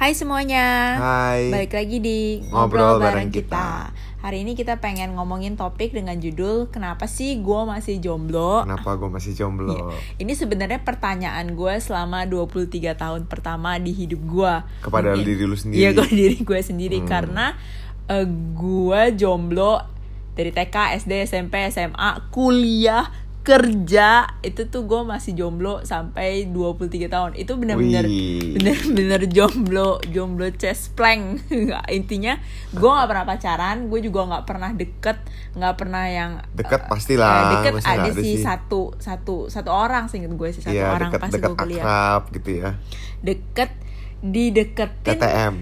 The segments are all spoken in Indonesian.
Hai semuanya. Hai. Balik lagi di Ngobrol ngobrol, bareng bareng kita. Hari ini kita pengen ngomongin topik dengan judul Kenapa sih gue masih jomblo? Kenapa gue masih jomblo? Iya. Ini sebenarnya pertanyaan gue selama 23 tahun pertama di hidup gue. Kepada diri lu sendiri. Iya, ke diri gue sendiri Hmm. karena eh, gue jomblo dari TK, SD, SMP, SMA, kuliah, kerja itu tuh gue masih jomblo sampai 23 tahun. Itu bener-bener Wih. bener-bener jomblo, jomblo chest plank. Intinya gue nggak pernah pacaran, gue juga nggak pernah deket, nggak pernah yang Deket eh, pastilah, eh, deket masa ada ada sih satu satu satu orang sih gue sih satu Iya, orang deket pas deket gue kuliah akrab gitu ya. deket dideketin TTM.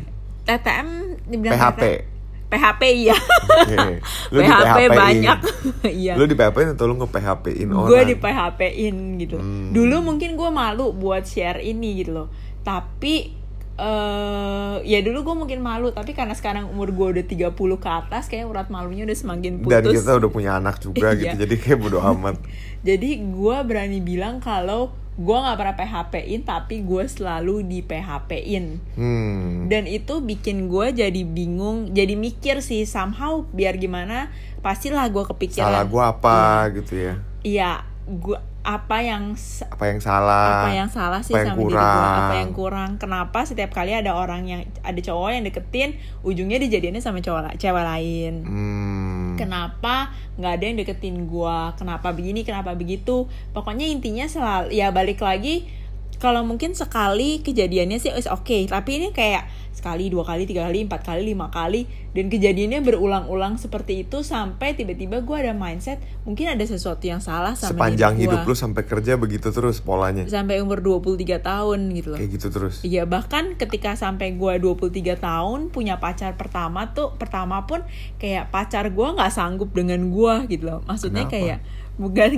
TTM dibilang PHP. TTM. PHP iya Oke. Lu PHP banyak iya Lu di PHP atau lu nge-PHP-in orang? gue di PHP-in gitu Hmm. dulu mungkin gue malu buat share ini gitu loh tapi eh ya dulu gue mungkin malu tapi karena sekarang umur gue udah 30 ke atas kayak urat malunya udah semakin Dan putus kita udah punya anak juga Iya. gitu. Jadi kayak bodo amat. jadi gue berani bilang kalau gue nggak pernah PHP-in tapi gue selalu di PHP-in Hmm. dan itu bikin gue jadi bingung jadi mikir sih somehow biar gimana pastilah gue kepikiran Salah gua apa gitu ya. iya gue apa yang Apa yang salah? apa yang salah sih apa yang sama diri gue apa kurang? yang kurang kenapa setiap kali ada orang yang ada cowok yang deketin ujungnya dijadiinnya sama cowok cewek lain Hmm. kenapa nggak ada yang deketin gue kenapa begini kenapa begitu pokoknya intinya selalu ya balik lagi kalau mungkin sekali kejadiannya sih oke tapi ini kayak sekali dua kali tiga kali empat kali lima kali dan kejadiannya berulang-ulang seperti itu sampai tiba-tiba gue ada mindset mungkin ada sesuatu yang salah sama Sepanjang hidup gua. lu sampai kerja begitu terus polanya. sampai umur 23 tahun gitu loh Kayak gitu terus. Iya bahkan ketika sampai gua 23 tahun punya pacar pertama tuh pertama pun kayak pacar gua nggak sanggup dengan gua gitu loh maksudnya Kenapa? kayak bukan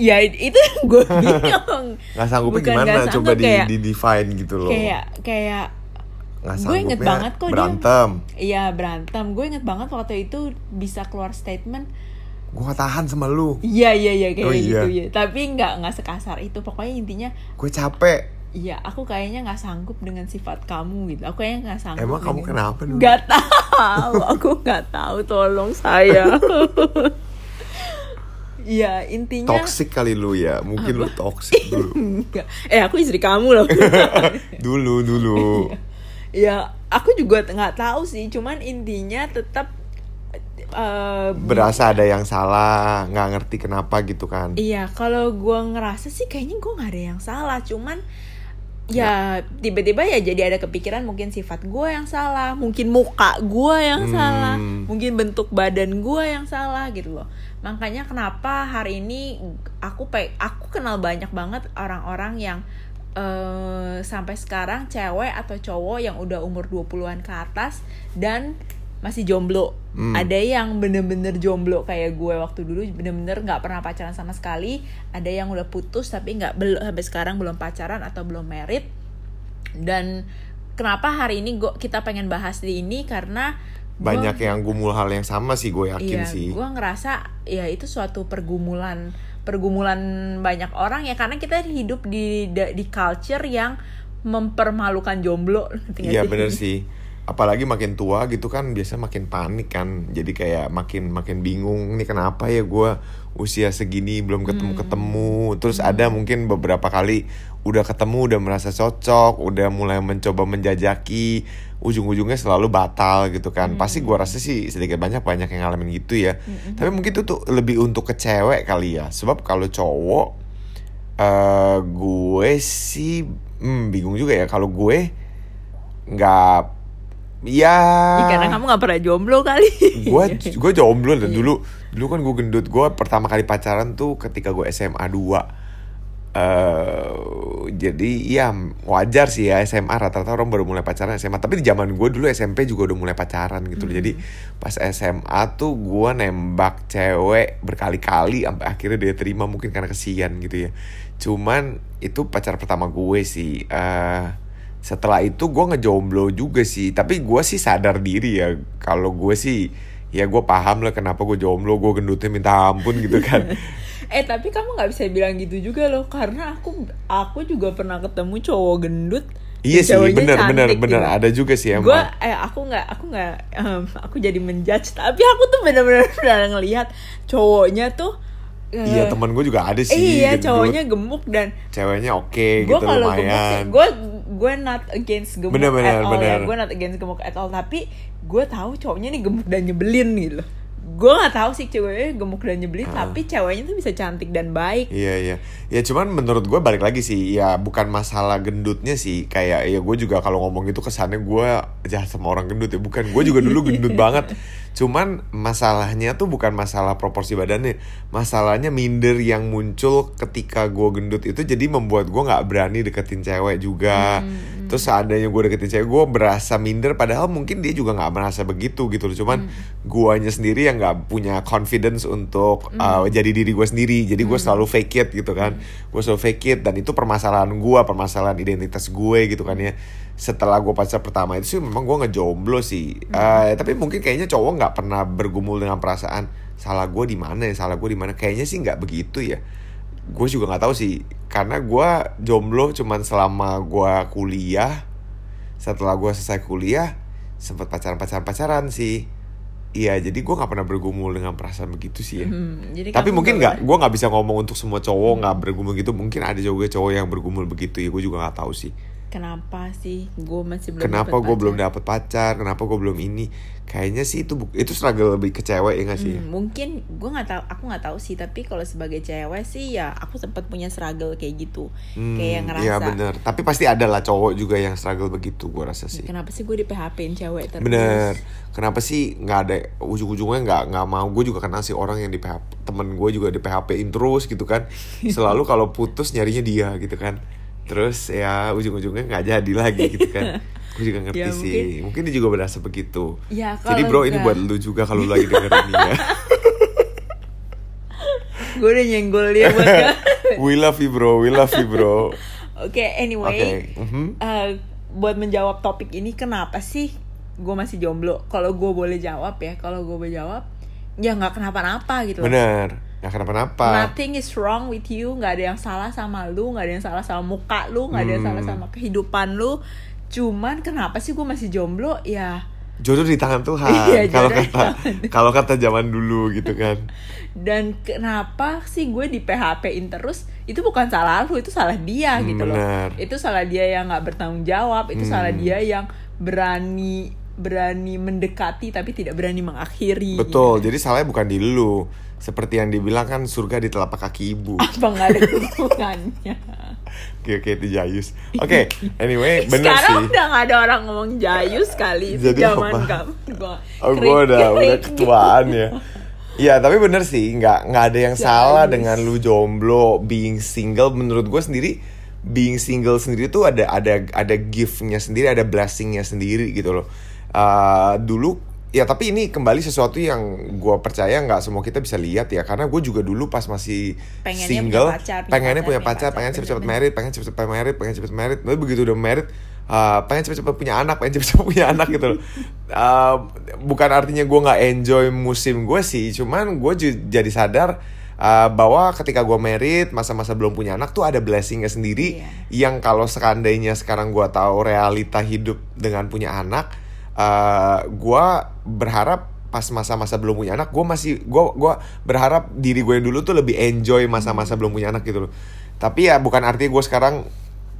ya itu gue bingung Nggak Bukan gimana? nggak Coba sanggup, di, kayak- di define gitu loh. kayak kayak gue inget banget kok berantem. iya berantem gue inget banget waktu itu bisa keluar statement Gue gak tahan sama lu. iya iya iya kayak Oh, iya. gitu ya tapi nggak nggak sekasar itu pokoknya intinya Gue capek. Iya, aku kayaknya nggak sanggup dengan sifat kamu gitu. Aku kayaknya nggak sanggup. Emang kamu kenapa dulu? Nggak tahu. Aku nggak tahu. Tolong saya. Iya, intinya. Toxic kali lu ya. Mungkin lu toxic dulu. Enggak. Eh, aku istri kamu loh. dulu dulu. ya, aku juga nggak tahu sih. Cuman intinya tetap. eh, Berasa ada yang salah, nggak ngerti kenapa gitu kan. Iya, kalau gua ngerasa sih kayaknya gua nggak ada yang salah, cuman ya tiba-tiba ya jadi ada kepikiran mungkin sifat gua yang salah, mungkin muka gua yang Hmm. salah, mungkin bentuk badan gua yang salah gitu loh. Makanya kenapa hari ini aku pe aku kenal banyak banget orang-orang yang eh sampai sekarang cewek atau cowok yang udah umur 20-an ke atas dan masih jomblo. Hmm. Ada yang bener-bener jomblo kayak gue waktu dulu bener-bener nggak pernah pacaran sama sekali. Ada yang udah putus tapi nggak belum sampai sekarang belum pacaran atau belum merit. Dan kenapa hari ini gue kita pengen bahas di ini karena gua- Banyak yang gumul hal yang sama sih gue yakin iya, sih. gue ngerasa ya itu suatu pergumulan pergumulan banyak orang ya karena kita hidup di di, di culture yang mempermalukan jomblo. Iya bener sih. Apalagi makin tua gitu kan biasa makin panik kan. Jadi kayak makin makin bingung nih kenapa ya gue usia segini belum ketemu ketemu. Terus ada mungkin beberapa kali udah ketemu udah merasa cocok, udah mulai mencoba menjajaki, ujung-ujungnya selalu batal gitu kan. Pasti gue rasa sih sedikit banyak banyak yang ngalamin gitu ya. Tapi mungkin itu tuh lebih untuk ke cewek kali ya. Sebab kalau cowok eh gue sih hmm, bingung juga ya kalau gue nggak ya Ya, karena kamu nggak pernah jomblo kali. gue gue jomblo Iya. dan dulu dulu kan gue gendut. Gue pertama kali pacaran tuh ketika gue SMA 2 eh jadi ya wajar sih ya SMA rata-rata orang baru mulai pacaran SMA tapi di zaman gue dulu SMP juga udah mulai pacaran gitu loh. Jadi pas SMA tuh gue nembak cewek berkali-kali sampai akhirnya dia terima mungkin karena kesian gitu ya. Cuman itu pacar pertama gue sih. Eh setelah itu gue ngejomblo juga sih. Tapi gue sih sadar diri ya. Kalau gue sih ya gue paham lah kenapa gue jomblo. Gue gendutnya minta ampun gitu kan. Eh tapi kamu nggak bisa bilang gitu juga loh. Karena aku aku juga pernah ketemu cowok gendut. Iya sih, bener bener cantik bener gitu. ada juga sih emang. gue eh aku nggak aku nggak em, aku jadi menjudge. Tapi aku tuh bener-bener bener ngelihat cowoknya tuh eh, Iya teman gue juga ada sih. iya gendut. cowoknya gemuk dan Ceweknya oke gue gitu kalau gemuk sih lumayan. gue gue not against gemuk Bener, bener, at all ya gue not against gemuk at all tapi gue tahu cowoknya nih gemuk dan nyebelin gitu loh gue nggak tahu sih ceweknya gemuk dan nyebelin Ah. tapi ceweknya tuh bisa cantik dan baik Iya iya. Ya cuman menurut gue balik lagi sih ya bukan masalah gendutnya sih kayak ya gue juga kalau ngomong itu kesannya gue jahat sama orang gendut ya bukan gue juga dulu gendut banget. Cuman masalahnya tuh bukan masalah proporsi badannya, masalahnya minder yang muncul ketika gue gendut itu jadi membuat gue nggak berani deketin cewek juga. Terus seandainya gue deketin cewek gue berasa minder padahal mungkin dia juga nggak merasa begitu gitu loh. Cuman guanya sendiri yang nggak punya confidence untuk uh, jadi diri gue sendiri. Jadi gue selalu fake it gitu kan. Gue selalu fake it dan itu permasalahan gue, permasalahan identitas gue gitu kan ya. Setelah gue pacar pertama itu sih memang gue ngejomblo sih. Eh, tapi mungkin kayaknya cowok nggak pernah bergumul dengan perasaan salah gue di mana ya, salah gue di mana. Kayaknya sih nggak begitu ya. Gue juga nggak tahu sih karena gue jomblo cuman selama gue kuliah. Setelah gue selesai kuliah sempat pacaran pacaran pacaran sih. Iya, jadi gue nggak pernah bergumul dengan perasaan begitu sih ya. Hmm, jadi Tapi kamu mungkin nggak nggak, gue nggak bisa ngomong untuk semua cowok nggak bergumul gitu. Mungkin ada juga cowok yang bergumul begitu ya. Gue juga nggak tahu sih. Kenapa sih gue masih belum Kenapa gue belum dapet pacar? Kenapa gue belum ini? Kayaknya sih itu itu struggle lebih ke cewek ya nggak sih? Hmm, mungkin gue nggak tahu aku nggak tahu sih tapi kalau sebagai cewek sih ya aku sempat punya struggle kayak gitu Hmm, kayak ngerasa Iya bener. Tapi pasti ada lah cowok juga yang struggle begitu. Gue rasa sih. kenapa sih gue di PHP-in cewek terus Bener. Kenapa sih nggak ada ujung-ujungnya nggak nggak mau? Gue juga kenal sih orang yang di PHP temen gue juga di PHP-in terus gitu kan. Selalu kalau putus nyarinya dia gitu kan. Terus ya ujung-ujungnya nggak jadi lagi gitu kan. Gue juga ngerti Ya, sih. Mungkin dia juga berasa begitu. Ya, Jadi bro ini nggak- buat lu juga kalau lu lagi dengerin ini ya. gue udah nyenggol dia buat We love you bro, we love you bro. Oke, anyway, Oke, mhm. eh, buat menjawab topik ini kenapa sih gue masih jomblo? Kalau gue boleh jawab ya, kalau gue boleh jawab, ya nggak kenapa-napa gitu. loh. Bener. Nggak kenapa-napa. Nothing is wrong with you, nggak ada yang salah sama lu, nggak ada yang salah sama muka lu, nggak ada yang salah Hmm. sama kehidupan lu. Cuman kenapa sih gue masih jomblo? Ya Jodoh di tangan Tuhan. Iya, Kalau kata kalau kata zaman dulu gitu kan. dan kenapa sih gue di PHP-in terus itu bukan salah lu itu salah dia Hmm, gitu loh benar. itu salah dia yang nggak bertanggung jawab itu Hmm. salah dia yang berani berani mendekati tapi tidak berani mengakhiri Betul. gitu. Jadi salahnya bukan di lu. Seperti yang dibilang kan surga di telapak kaki ibu. apa nggak ada hubungannya Oke oke itu Jayus. Oke, anyway bener sekarang sih. udah nggak ada orang ngomong jayus kali Jadi zaman apa? kamu gua Oh, gue udah udah ketuaan gitu. ya. Iya, tapi bener sih, nggak nggak ada yang salah Jayus. dengan lu jomblo, being single. Menurut gue sendiri, being single sendiri tuh ada ada ada giftnya sendiri, ada blessingnya sendiri gitu loh. Uh, dulu ya tapi ini kembali sesuatu yang gue percaya nggak semua kita bisa lihat ya. Karena gue juga dulu pas masih Pengennya single punya pacar, punya pengennya pacar, punya pacar, pacar, pengen cepet-cepet married pengen cepet-cepet married pengen cepet-cepet married. Tapi begitu udah married uh, pengen cepet-cepet punya anak pengen cepet-cepet punya anak gitu loh. Uh, bukan artinya gue nggak enjoy musim gue sih cuman gue jadi sadar uh, bahwa ketika gue married masa-masa belum punya anak tuh ada blessingnya sendiri Iya. yang kalau seandainya sekarang gue tahu realita hidup dengan punya anak uh, gue berharap pas masa-masa belum punya anak gue masih gue gua berharap diri gue yang dulu tuh lebih enjoy masa-masa belum punya anak gitu loh. Tapi ya bukan artinya gue sekarang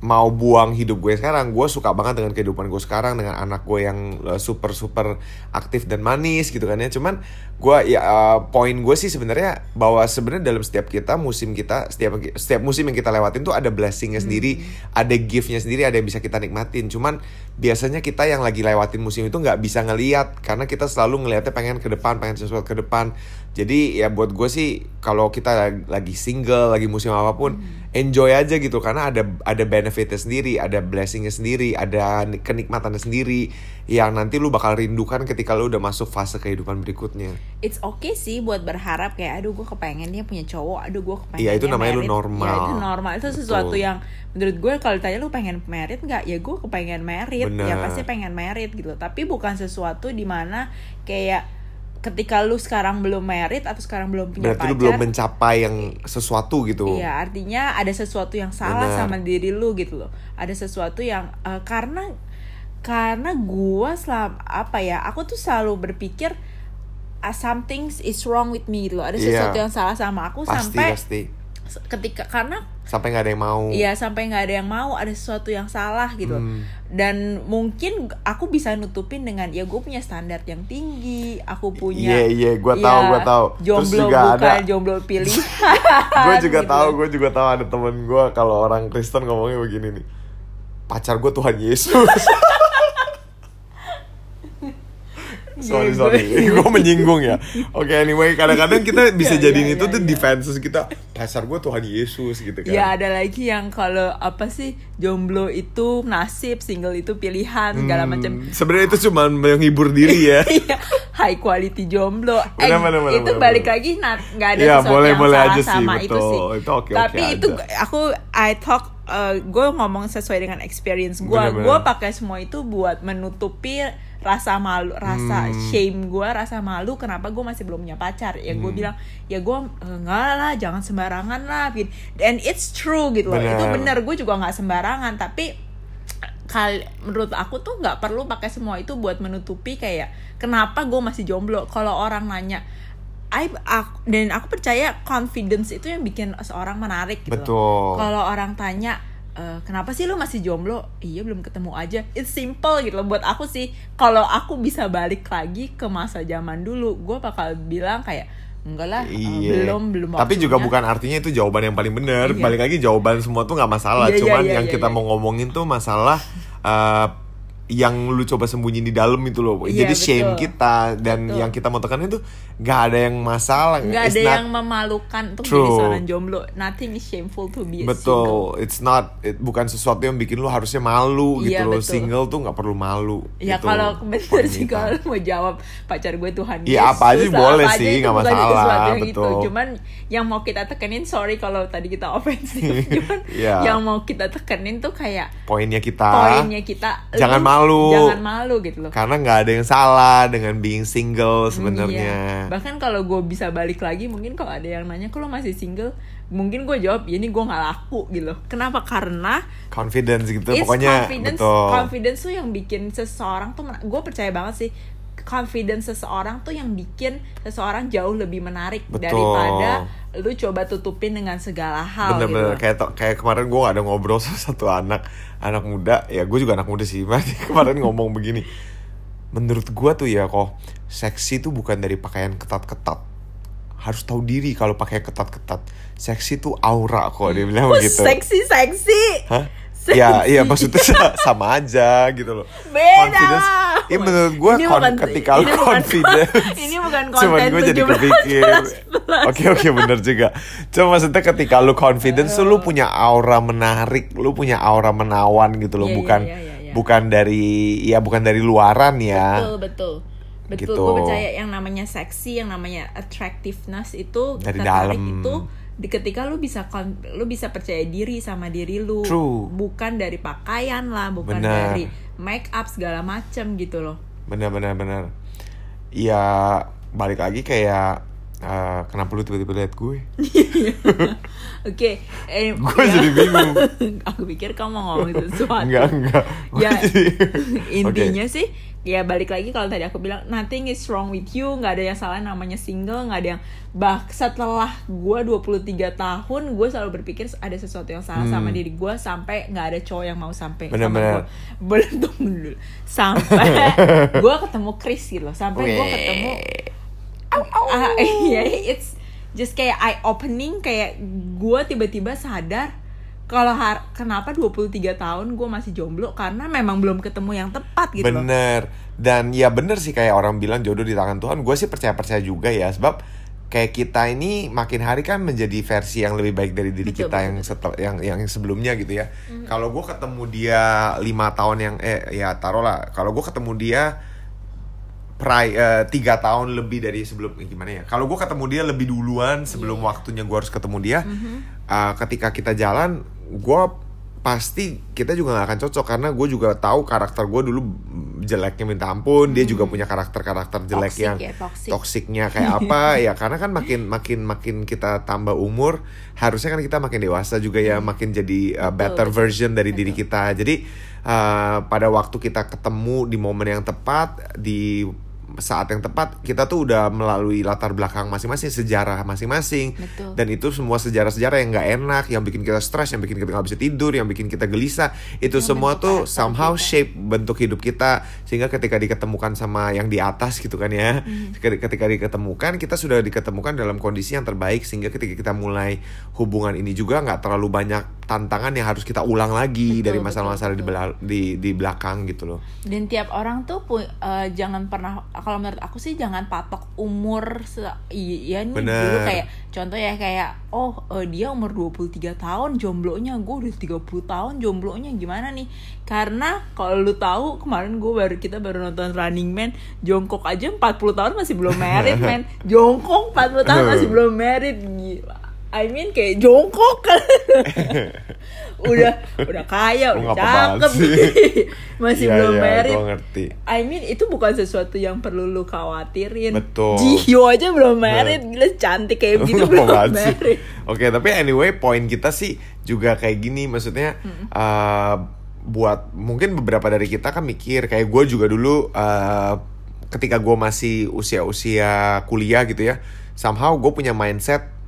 mau buang hidup gue sekarang. Gue suka banget dengan kehidupan gue sekarang dengan anak gue yang uh, super super aktif dan manis gitu kan ya. Cuman gue ya uh, poin gue sih sebenarnya bahwa sebenarnya dalam setiap kita musim kita setiap setiap musim yang kita lewatin tuh ada blessingnya sendiri ada giftnya sendiri ada yang bisa kita nikmatin. Cuman biasanya kita yang lagi lewatin musim itu nggak bisa ngeliat karena kita selalu ngelihatnya pengen ke depan pengen sesuatu ke depan jadi ya buat gue sih kalau kita lagi single lagi musim apa pun enjoy aja gitu. Karena ada ada benefitnya sendiri ada blessingnya sendiri ada ni- kenikmatannya sendiri yang nanti lu bakal rindukan ketika lu udah masuk fase kehidupan berikutnya. It's okay sih buat berharap kayak aduh gue kepengennya punya cowok, aduh gue kepengen Iya, itu namanya lu normal. Ya itu normal, itu sesuatu Betul. yang menurut gue kalau ditanya lu pengen merit nggak, ya gue kepengen merit, ya pasti pengen merit gitu. Tapi bukan sesuatu di mana kayak ketika lu sekarang belum merit atau sekarang belum punya berarti pacar lu belum mencapai yang sesuatu gitu Iya, artinya ada sesuatu yang salah Benar. sama diri lu gitu loh. Ada sesuatu yang eh, karena karena gua selama apa ya? Aku tuh selalu berpikir ah, something is wrong with me gitu loh. Ada Iya. sesuatu yang salah sama aku pasti sampai pasti ketika karena sampai nggak ada yang mau Iya sampai nggak ada yang mau ada sesuatu yang salah gitu. Hmm. dan mungkin aku bisa nutupin dengan ya gue punya standar yang tinggi aku punya Iya, iya, gua ya, tahu, gua tahu. Terus jomblo juga bukan ada- jomblo pilihan gue juga gitu. tahu gue juga tahu ada temen gue kalau orang Kristen ngomongnya begini nih pacar gue Tuhan Yesus sorry Iya, sorry gue- menyinggung ya oke anyway kadang-kadang kita bisa Iya, jadiin iya, itu iya, tuh iya. defenses kita pacar gue Tuhan Yesus gitu kan Ya ada lagi yang kalau apa sih jomblo itu nasib, single itu pilihan segala Hmm, macam. sebenarnya itu cuma menghibur diri ya high quality jomblo. Eh, Benar, benar, benar, itu benar, balik benar. lagi nah, nggak ada sesuatu boleh, yang boleh salah aja sih, sama itu betul. sih. Itu oke-oke Tapi itu aja. aku I talk gue ngomong sesuai dengan experience gue. Gue pakai semua itu buat menutupi rasa malu, rasa Hmm. shame gue, rasa malu kenapa gue masih belum punya pacar. Ya Hmm. gue bilang ya gue enggak lah, jangan sembarangan lah. gitu. And it's true gitu loh. Itu Benar. bener gue juga nggak sembarangan tapi kal menurut aku tuh nggak perlu pakai semua itu buat menutupi kayak kenapa gue masih jomblo kalau orang nanya I, aku, dan aku percaya confidence itu yang bikin seorang menarik gitu. Betul. kalau orang tanya "Eh, kenapa sih lu masih jomblo iya belum ketemu aja it's simple gitu loh buat aku sih kalau aku bisa balik lagi ke masa zaman dulu gue bakal bilang kayak enggak lah eh, Iya. belum belum Tapi juga waktunya." bukan artinya itu jawaban yang paling benar. Iya. Balik lagi jawaban semua tuh nggak masalah. Iya, iya, Cuman iya, yang iya, kita iya. mau ngomongin tuh masalah eh, yang lu coba sembunyi di dalam itu loh. Iya, Jadi shame betul. kita dan Betul. yang kita mau tekanin tuh nggak ada yang masalah. nggak It's ada not- yang memalukan untuk True. jadi seorang jomblo nothing is shameful to be a single Betul, it's not, it- bukan sesuatu yang bikin lu harusnya malu Iya, gitu loh. betul. Single tuh nggak perlu malu. Ya gitu. kalau bener sih kalau mau jawab pacar gue Tuhan Iya, apa aja Yesus lah, boleh apa aja sih, itu nggak masalah, gitu. betul. Cuman yang mau kita tekenin sorry kalau tadi kita ofensif. Cuman Iya. yang mau kita tekenin tuh kayak Poinnya kita, poinnya kita jangan lu malu. Jangan malu gitu loh. karena nggak ada yang salah dengan being single sebenarnya. Iya. Bahkan kalau gue bisa balik lagi mungkin kalau ada yang nanya kalau masih single mungkin gue jawab ya ini gue nggak laku gitu loh. Kenapa? Karena Confidence gitu, It's pokoknya confidence, betul. confidence tuh yang bikin seseorang tuh, gue percaya banget sih, confidence seseorang tuh yang bikin seseorang jauh lebih menarik Betul. daripada lu coba tutupin dengan segala hal Bener-bener gitu. kayak kayak kemarin gue ada ngobrol sama satu anak anak muda ya gue juga anak muda sih Mas. kemarin ngomong begini menurut gue tuh ya kok seksi tuh bukan dari pakaian ketat-ketat harus tahu diri kalau pakai ketat-ketat seksi tuh aura kok dia bilang Oh, begitu seksi seksi. Hah? Ya, iya maksudnya sa- sama aja gitu loh. Beda. Confidence. Iya menurut gue Ini kon- bukan- ketika ini bukan- confidence. ini bukan Cuman gue jadi 17 kepikir. Oke oke bener juga. Cuma maksudnya ketika lu confidence tuh lu punya aura menarik, lu punya aura menawan gitu loh, Iya, iya, bukan iya, iya, iya. bukan dari ya bukan dari luaran ya. Betul betul. Betul, Gitu. gue percaya yang namanya seksi, yang namanya attractiveness itu Dari dalam. itu di ketika lu bisa kon- lu bisa percaya diri sama diri lu, True. bukan dari pakaian lah, bukan Benar. dari make up segala macem gitu loh. Bener bener bener. Ya balik lagi kayak eh, kenapa lu tiba-tiba liat gue? Oke, eh, Gue ya. jadi bingung. Aku pikir kamu mau ngomong sesuatu. Enggak enggak. Ya intinya sih ya balik lagi kalau tadi aku bilang nothing is wrong with you. Nggak ada yang salah namanya single nggak ada yang bah setelah gue 23 tahun gue selalu berpikir ada sesuatu yang salah sama diri gue sampai nggak ada cowok yang mau sampai sama Bener-bener. gue belum dulu. Sampai gue ketemu Chris gitu loh. Sampai gue ketemu ah iya it's just kayak eye opening kayak gue tiba-tiba sadar kalau har- kenapa 23 tahun gue masih jomblo karena memang belum ketemu yang tepat gitu loh. Bener Dan ya bener sih kayak orang bilang jodoh di tangan Tuhan Gue sih percaya-percaya juga ya Sebab kayak kita ini makin hari kan menjadi versi yang lebih baik dari diri Betul, kita betul, yang setel, yang yang sebelumnya gitu ya. Kalau gue ketemu dia lima tahun yang eh ya taruh lah. Kalau gue ketemu dia eh, tiga tahun lebih dari sebelum eh, gimana ya? Kalau gue ketemu dia lebih duluan sebelum Iya. waktunya gue harus ketemu dia. Mm-hmm. eh, ketika kita jalan, gue pasti kita juga nggak akan cocok karena gue juga tahu karakter gue dulu jeleknya minta ampun dia juga punya karakter-karakter jelek Toxic yang ya, toxic. toksiknya kayak apa ya karena kan makin makin makin kita tambah umur harusnya kan kita makin dewasa juga ya makin jadi uh, better betul. version dari diri kita jadi uh, pada waktu kita ketemu di momen yang tepat di saat yang tepat kita tuh udah melalui latar belakang masing-masing sejarah masing-masing Betul. dan itu semua sejarah-sejarah yang nggak enak yang bikin kita stres yang bikin kita nggak bisa tidur yang bikin kita gelisah itu Yang semua tuh somehow kita. shape bentuk hidup kita sehingga ketika diketemukan sama yang di atas gitu kan ya Hmm. ketika diketemukan kita sudah diketemukan dalam kondisi yang terbaik sehingga ketika kita mulai hubungan ini juga nggak terlalu banyak tantangan yang harus kita ulang lagi Betul, dari masalah-masalah di, di di belakang gitu loh dan tiap orang tuh eh, jangan pernah kalau menurut aku sih jangan patok umur se iya nih Bener. dulu kayak contoh ya kayak oh eh, dia umur 23 tahun jomblonya gue udah 30 tahun jomblonya gimana nih? Karena kalau lu tahu kemarin gue baru kita baru nonton Running Man Jongkok aja 40 tahun masih belum married man Jongkok 40 tahun masih belum married gila I mean kayak jongkok kan. Udah udah kaya udah cakep. sih? masih Iya, belum married gua ngerti. I mean itu bukan sesuatu yang perlu lu khawatirin. Betul. Jihyo aja belum married Gila cantik kayak Apa belum married Oke, tapi anyway, poin kita sih juga kayak gini, maksudnya uh, buat mungkin beberapa dari kita kan mikir kayak gue juga dulu uh, ketika gue masih usia-usia kuliah gitu ya, somehow gue punya mindset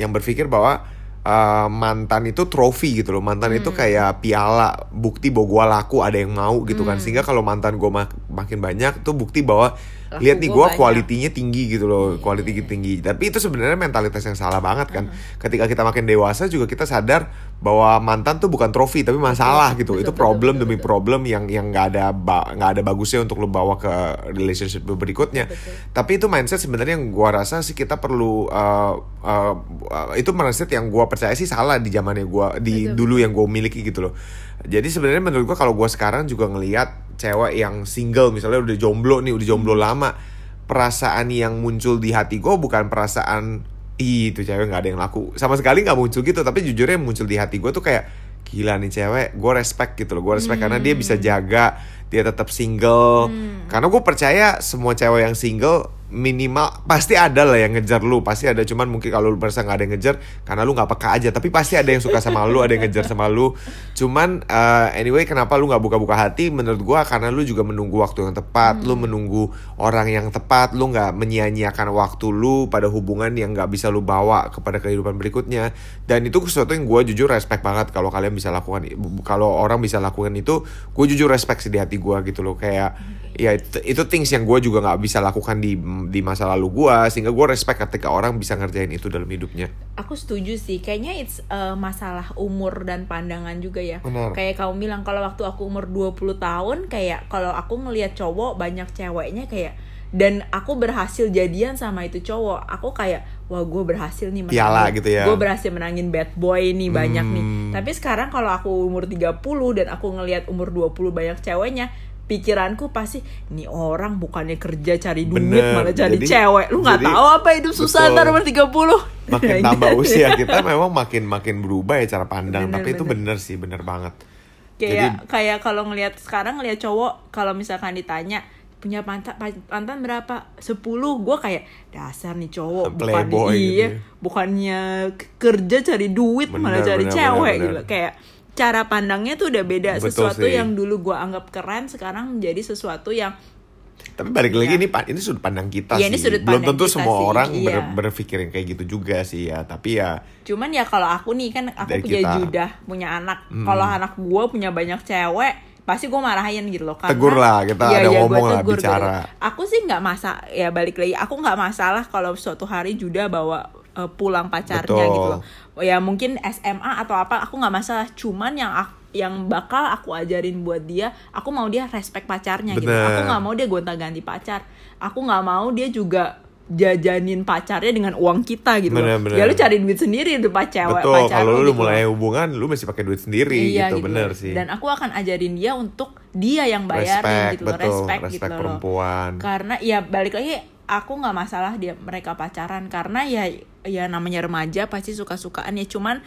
yang berpikir bahwa uh, mantan itu trofi gitu loh, mantan itu kayak piala, bukti bahwa gue laku, ada yang mau gitu kan, sehingga kalau mantan gue makin banyak tuh bukti bahwa lihat nih gua gue kualitinya tinggi gitu loh, quality tinggi. Tapi itu sebenarnya mentalitas yang salah banget kan. Ketika kita makin dewasa juga kita sadar bahwa mantan tuh bukan trofi tapi masalah gitu. betul, itu betul, problem betul, demi betul. problem yang yang nggak ada ba- nggak ada bagusnya untuk lo bawa ke relationship berikutnya. Betul. Tapi itu mindset sebenarnya yang gua rasa sih kita perlu uh, uh, uh, itu mindset yang gua percaya sih salah di zamannya gua di Betul. dulu yang gue miliki gitu loh. Jadi sebenarnya menurut gua kalau gua sekarang juga ngelihat cewek yang single misalnya udah jomblo nih, udah jomblo Hmm. lama, perasaan yang muncul di hati gue bukan perasaan ih itu cewek nggak ada yang laku. Sama sekali nggak muncul gitu tapi jujurnya yang muncul di hati gue tuh kayak gila nih cewek gue respect gitu loh. Gue respect karena dia bisa jaga dia tetap single. Karena gue percaya semua cewek yang single minimal pasti ada lah yang ngejar lu pasti ada. Cuman mungkin kalau lu merasa nggak ada yang ngejar karena lu nggak peka aja. Tapi pasti ada yang suka sama lu ada yang ngejar sama lu. Cuman uh, anyway kenapa lu nggak buka-buka hati? Menurut gua karena lu juga menunggu waktu yang tepat. Lu menunggu orang yang tepat. Lu nggak menyia-nyiakan waktu lu pada hubungan yang nggak bisa lu bawa kepada kehidupan berikutnya. Dan itu sesuatu yang gua jujur respect banget kalau kalian bisa lakukan. Kalau orang bisa lakukan itu gue jujur respect sih di hati gua gitu loh. Kayak ya itu, itu things yang gue juga nggak bisa lakukan di di masa lalu gua sehingga gue respect ketika orang bisa ngerjain itu dalam hidupnya aku setuju sih kayaknya it's uh, masalah umur dan pandangan juga ya Benar. kayak kamu bilang kalau waktu aku umur 20 tahun kayak kalau aku ngelihat cowok banyak ceweknya kayak dan aku berhasil jadian sama itu cowok aku kayak wah gue berhasil nih Piala gitu ya. gue berhasil menangin bad boy nih banyak nih Hmm. tapi sekarang kalau aku umur 30 dan aku ngelihat umur 20 banyak ceweknya pikiranku pasti nih orang bukannya kerja cari duit Bener. malah cari Jadi- cewek lu nggak jadi- tahu apa hidup susah ntar umur 30 makin tambah usia kita memang makin makin berubah ya cara pandang Bener, tapi itu bener. bener sih bener banget kayak kayak kalau ngelihat sekarang ngelihat cowok kalau misalkan ditanya punya pantat pantan berapa 10 gue kayak dasar nih cowok bukan gitu iya ya. bukannya kerja cari duit malah Bener, cari bener, cewek bener, gitu bener. kayak cara pandangnya tuh udah beda Betul sesuatu sih. yang dulu gue anggap keren sekarang menjadi sesuatu yang tapi balik lagi Iya. ini ini sudut pandang kita ini sih sudut belum tentu semua sih, orang ber- iya. berpikir yang kayak gitu juga sih ya tapi ya cuman ya kalau aku nih kan aku punya kita. judah punya anak kalau anak gue punya banyak cewek pasti gue marahin gitu loh karena Tegur lah, kita ada gua ngomong lah, bicara. gitu. aku sih nggak masa ya balik lagi aku nggak masalah kalau suatu hari judah bawa eh, pulang pacarnya Betul. gitu loh ya mungkin SMA atau apa aku nggak masalah cuman yang ak- yang bakal aku ajarin buat dia aku mau dia respect pacarnya gitu Bener. aku nggak mau dia gonta-ganti pacar aku nggak mau dia juga jajanin pacarnya dengan uang kita gitu loh. Bener, bener. ya lu cari duit sendiri tuh pacar betul kalau lu gitu mulai loh. hubungan lu mesti pakai duit sendiri Iya, gitu, gitu bener loh. sih dan aku akan ajarin dia untuk dia yang bayarin respect gitu loh betul respect, respect, gitu loh perempuan karena ya balik lagi aku nggak masalah dia mereka pacaran karena ya ya namanya remaja pasti suka sukaan ya cuman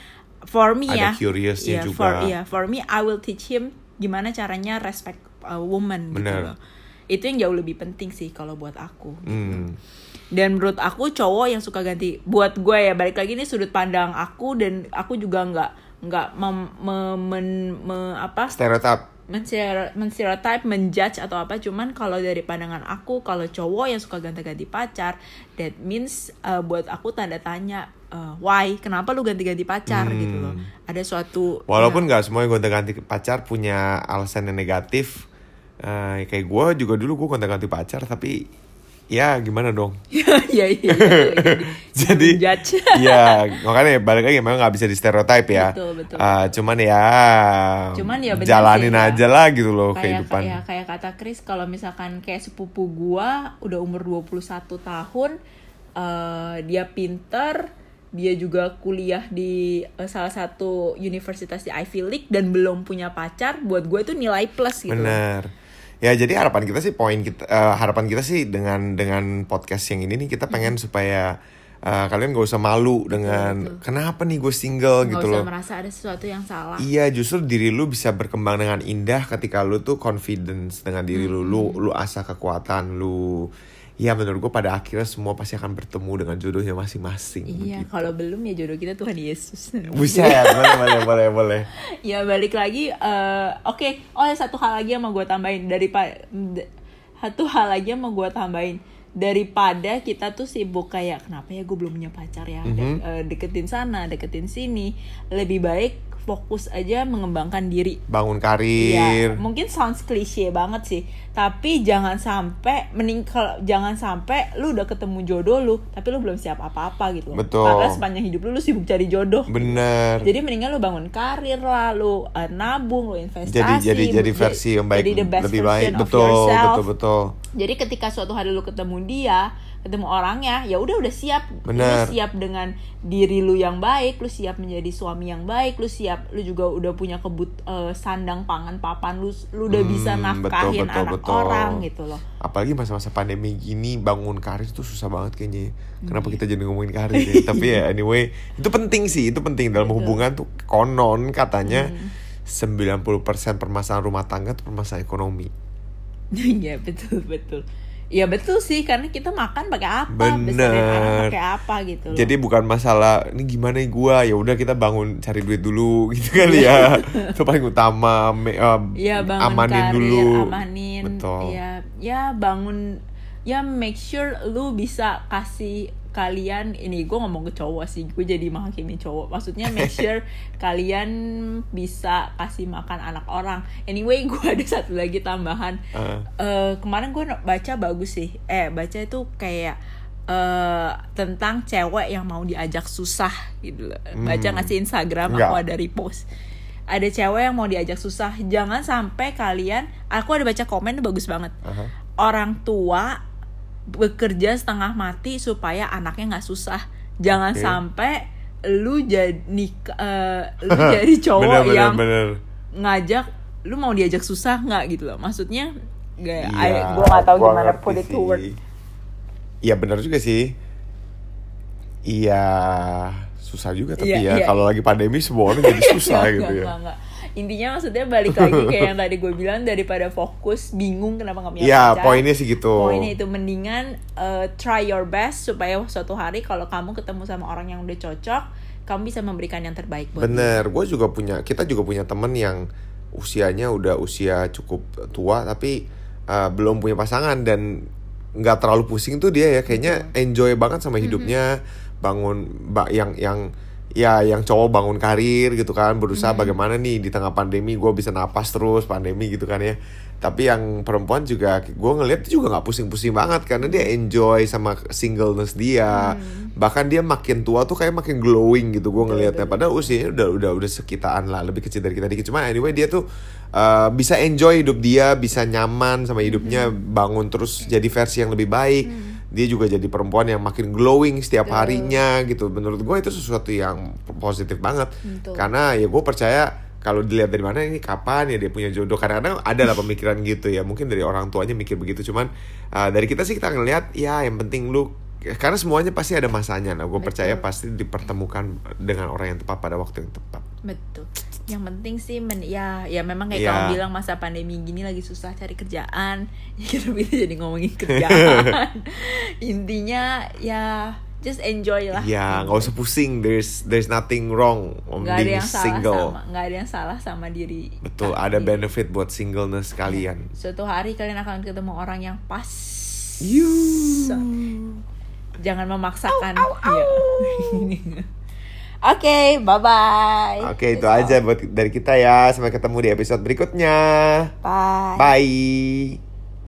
for me Ada ya curiousnya ya, juga. for, ya for me I will teach him gimana caranya respect a woman gitu Bener. loh itu yang jauh lebih penting sih kalau buat aku Hmm. dan menurut aku cowok yang suka ganti buat gue ya balik lagi ini sudut pandang aku dan aku juga nggak nggak mem, me- men- me- apa Stereotip. Menstereotype menjudge atau apa cuman kalau dari pandangan aku kalau cowok yang suka ganti-ganti pacar that means uh, buat aku tanda tanya uh, why kenapa lu ganti-ganti pacar Hmm. gitu loh ada suatu Walaupun nggak semua yang gonta-ganti pacar punya alasan yang negatif. Eh, kayak gue juga dulu gue gonta-ganti pacar tapi ya gimana dong. ya ya ya, Jadi judge ya makanya balik lagi memang nggak bisa di stereotip ya. Betul, betul, Eh, cuman ya. Cuman ya bener jalanin sih, ya. aja lah gitu loh kayak kehidupan. kayak kayak kata Chris kalau misalkan kayak sepupu gua udah umur 21 tahun eh, dia pinter dia juga kuliah di eh, salah satu universitas di Ivy League dan belum punya pacar buat gue itu nilai plus gitu Bener. Ya jadi harapan kita sih poin kita eh, harapan kita sih dengan dengan podcast yang ini nih kita pengen supaya eh, kalian gak usah malu dengan kenapa nih gue single nggak gitu usah loh. merasa ada sesuatu yang salah. Iya justru diri lu bisa berkembang dengan indah ketika lu tuh confidence dengan diri lu. Lu lu asah kekuatan lu ya menurut gue pada akhirnya semua pasti akan bertemu dengan jodohnya masing-masing iya kalau belum ya jodoh kita Tuhan Yesus. Buset, boleh boleh boleh boleh. Ya balik lagi eh, oke. Oh ada satu hal lagi yang mau gue tambahin dari satu hal lagi yang mau gue tambahin. Daripada kita tuh sibuk kayak kenapa ya gue belum punya pacar ya? De- eh, deketin sana deketin sini. Lebih baik fokus aja mengembangkan diri bangun karir mungkin sounds klise banget sih. Tapi jangan sampai mending kalau jangan sampai lu udah ketemu jodoh lu, tapi lu belum siap apa-apa gitu. Betul. Karena sepanjang hidup lu lu sibuk cari jodoh. bener Jadi mendingan lu bangun karir lah, lu uh, nabung, lu investasi. jadi jadi jadi versi yang baik jadi the best lebih baik betul betul betul Jadi ketika suatu hari lu ketemu dia, ketemu orangnya, ya udah udah siap. Bener. Lu siap dengan diri lu yang baik, lu siap menjadi suami yang baik, lu siap lu juga udah punya kebut eh, sandang pangan papan lu lu udah bisa Hmm, nafkahin betul, betul, anak betul. orang gitu loh. apalagi masa-masa pandemi gini bangun karir tuh susah banget kayaknya kenapa Iya. kita jadi ngomongin karir ya? tapi ya anyway itu penting sih itu penting dalam Betul. hubungan tuh konon katanya Hmm. 90% permasalahan rumah tangga tuh permasalahan ekonomi Iya betul betul. Ya betul sih karena kita makan pakai apa, Bener. besarin anak pakai apa gitu loh. jadi bukan masalah ini gimana ya gua ya udah kita bangun cari duit dulu gitu kali ya itu paling utama me- eh, ya bangun amanin karir, dulu amanin. betul Ya ya bangun ya make sure lu bisa kasih kalian ini gue ngomong ke cowok sih gue jadi menghakimi cowok. Maksudnya make sure kalian bisa kasih makan anak orang. Anyway gue ada satu lagi tambahan. Ah. Eh, kemarin gue baca bagus sih. Eh baca itu kayak eh tentang cewek yang mau diajak susah gitu. Loh. baca nggak sih Instagram? Aku ada repost. Ada cewek yang mau diajak susah. Jangan sampai kalian aku ada baca komen bagus banget. Aha. orang tua bekerja setengah mati supaya anaknya nggak susah jangan Oke. sampai lu jadi eh, lu jadi cowok bener, bener, yang bener. ngajak lu mau diajak susah nggak gitu loh maksudnya gak Iya, gue nggak tahu gimana put it to word Iya benar juga sih. Iya susah juga tapi Iya, ya iya, kalau iya. lagi pandemi semua orang jadi susah Nggak, gitu ya. nggak, nggak. Intinya maksudnya balik lagi kayak yang tadi gue bilang daripada fokus bingung kenapa nggak punya Iya pacar. poinnya sih gitu. Poinnya itu mendingan uh, try your best supaya suatu hari kalau kamu ketemu sama orang yang udah cocok, kamu bisa memberikan yang terbaik buat. Bener, gue juga punya, kita juga punya temen yang usianya udah usia cukup tua tapi uh, belum punya pasangan dan nggak terlalu pusing tuh dia ya kayaknya enjoy banget sama hidupnya bangun ba- yang yang ya yang cowok bangun karir gitu kan berusaha bagaimana nih di tengah pandemi gue bisa napas terus pandemi gitu kan ya. Tapi yang perempuan juga gue ngeliat juga nggak pusing-pusing banget karena dia enjoy sama singleness dia. Bahkan dia makin tua tuh kayak makin glowing gitu gue ngelihatnya padahal usianya udah udah udah sekitaan lah lebih kecil dari kita dikit. Cuma anyway dia tuh uh, bisa enjoy hidup dia bisa nyaman sama hidupnya bangun terus jadi versi yang lebih baik dia juga jadi perempuan yang makin glowing setiap harinya gitu. Menurut gue itu sesuatu yang positif banget. Betul. karena ya gue percaya kalau dilihat dari mana ini kapan ya dia punya jodoh. Kadang-kadang ada lah pemikiran gitu ya. Mungkin dari orang tuanya mikir begitu. Cuman uh, dari kita sih kita ngelihat ya yang penting lu karena semuanya pasti ada masanya. Nah gue percaya pasti dipertemukan dengan orang yang tepat pada waktu yang tepat. Betul yang penting sih men ya ya memang kayak Iya. kamu bilang masa pandemi gini lagi susah cari kerjaan ya kita bisa jadi ngomongin kerjaan intinya ya just enjoy lah Ya nggak usah pusing. There's there's nothing wrong on ada being yang salah single. sama nggak ada yang salah sama diri Betul, ada diri. benefit buat singleness kalian. suatu hari kalian akan ketemu orang yang pas You. jangan memaksakan Iya. Oke, bye bye. Oke, itu aja buat dari kita ya. Sampai ketemu di episode berikutnya. Bye. Bye.